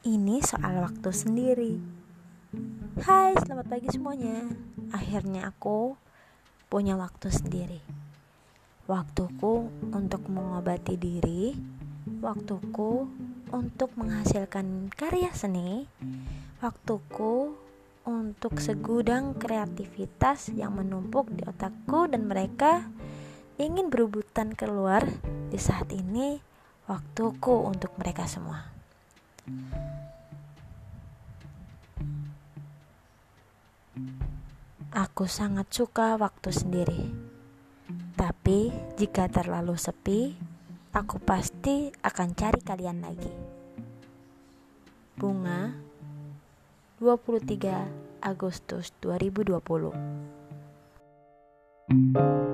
Ini soal waktu sendiri. Hai, selamat pagi semuanya. Akhirnya aku punya waktu sendiri. Waktuku untuk mengobati diri, waktuku untuk menghasilkan karya seni, waktuku untuk segudang kreativitas yang menumpuk di otakku dan mereka ingin berubutan keluar di saat ini waktuku untuk mereka semua. Aku sangat suka waktu sendiri. Tapi jika terlalu sepi, aku pasti akan cari kalian lagi. Bunga 23 Agustus 2020